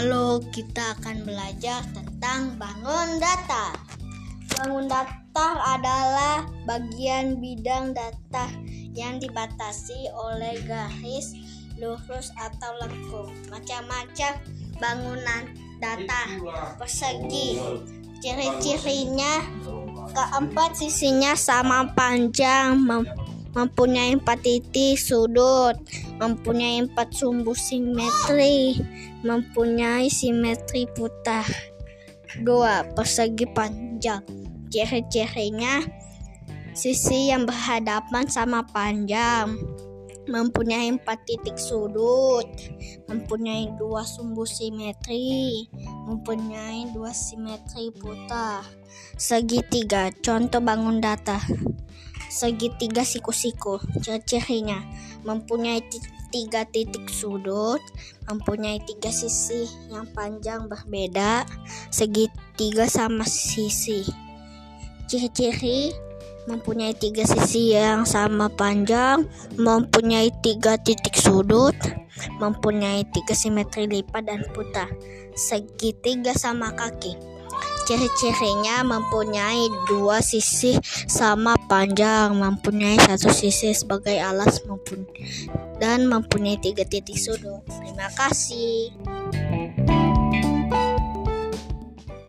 Halo, kita akan belajar tentang bangun datar. Bangun datar adalah bagian bidang datar yang dibatasi oleh garis lurus atau lengkung. Macam-macam bangunan datar persegi. Ciri-cirinya keempat sisinya sama panjang, mempunyai empat titik sudut, mempunyai empat sumbu simetri, mempunyai simetri putar. Dua, persegi panjang. Ciri-cirinya sisi yang berhadapan sama panjang, mempunyai empat titik sudut, mempunyai dua sumbu simetri, mempunyai dua simetri putar. Segitiga, contoh bangun data segitiga siku-siku. Ciri-cirinya mempunyai tiga titik sudut, mempunyai tiga sisi yang panjang berbeda, segitiga sama sisi. Ciri-ciri mempunyai tiga sisi yang sama panjang, mempunyai tiga titik sudut, mempunyai tiga simetri lipat dan putar, segitiga sama kaki. Ciri-cirinya mempunyai dua sisi sama panjang, mempunyai satu sisi sebagai alas dan mempunyai tiga titik sudut. Terima kasih.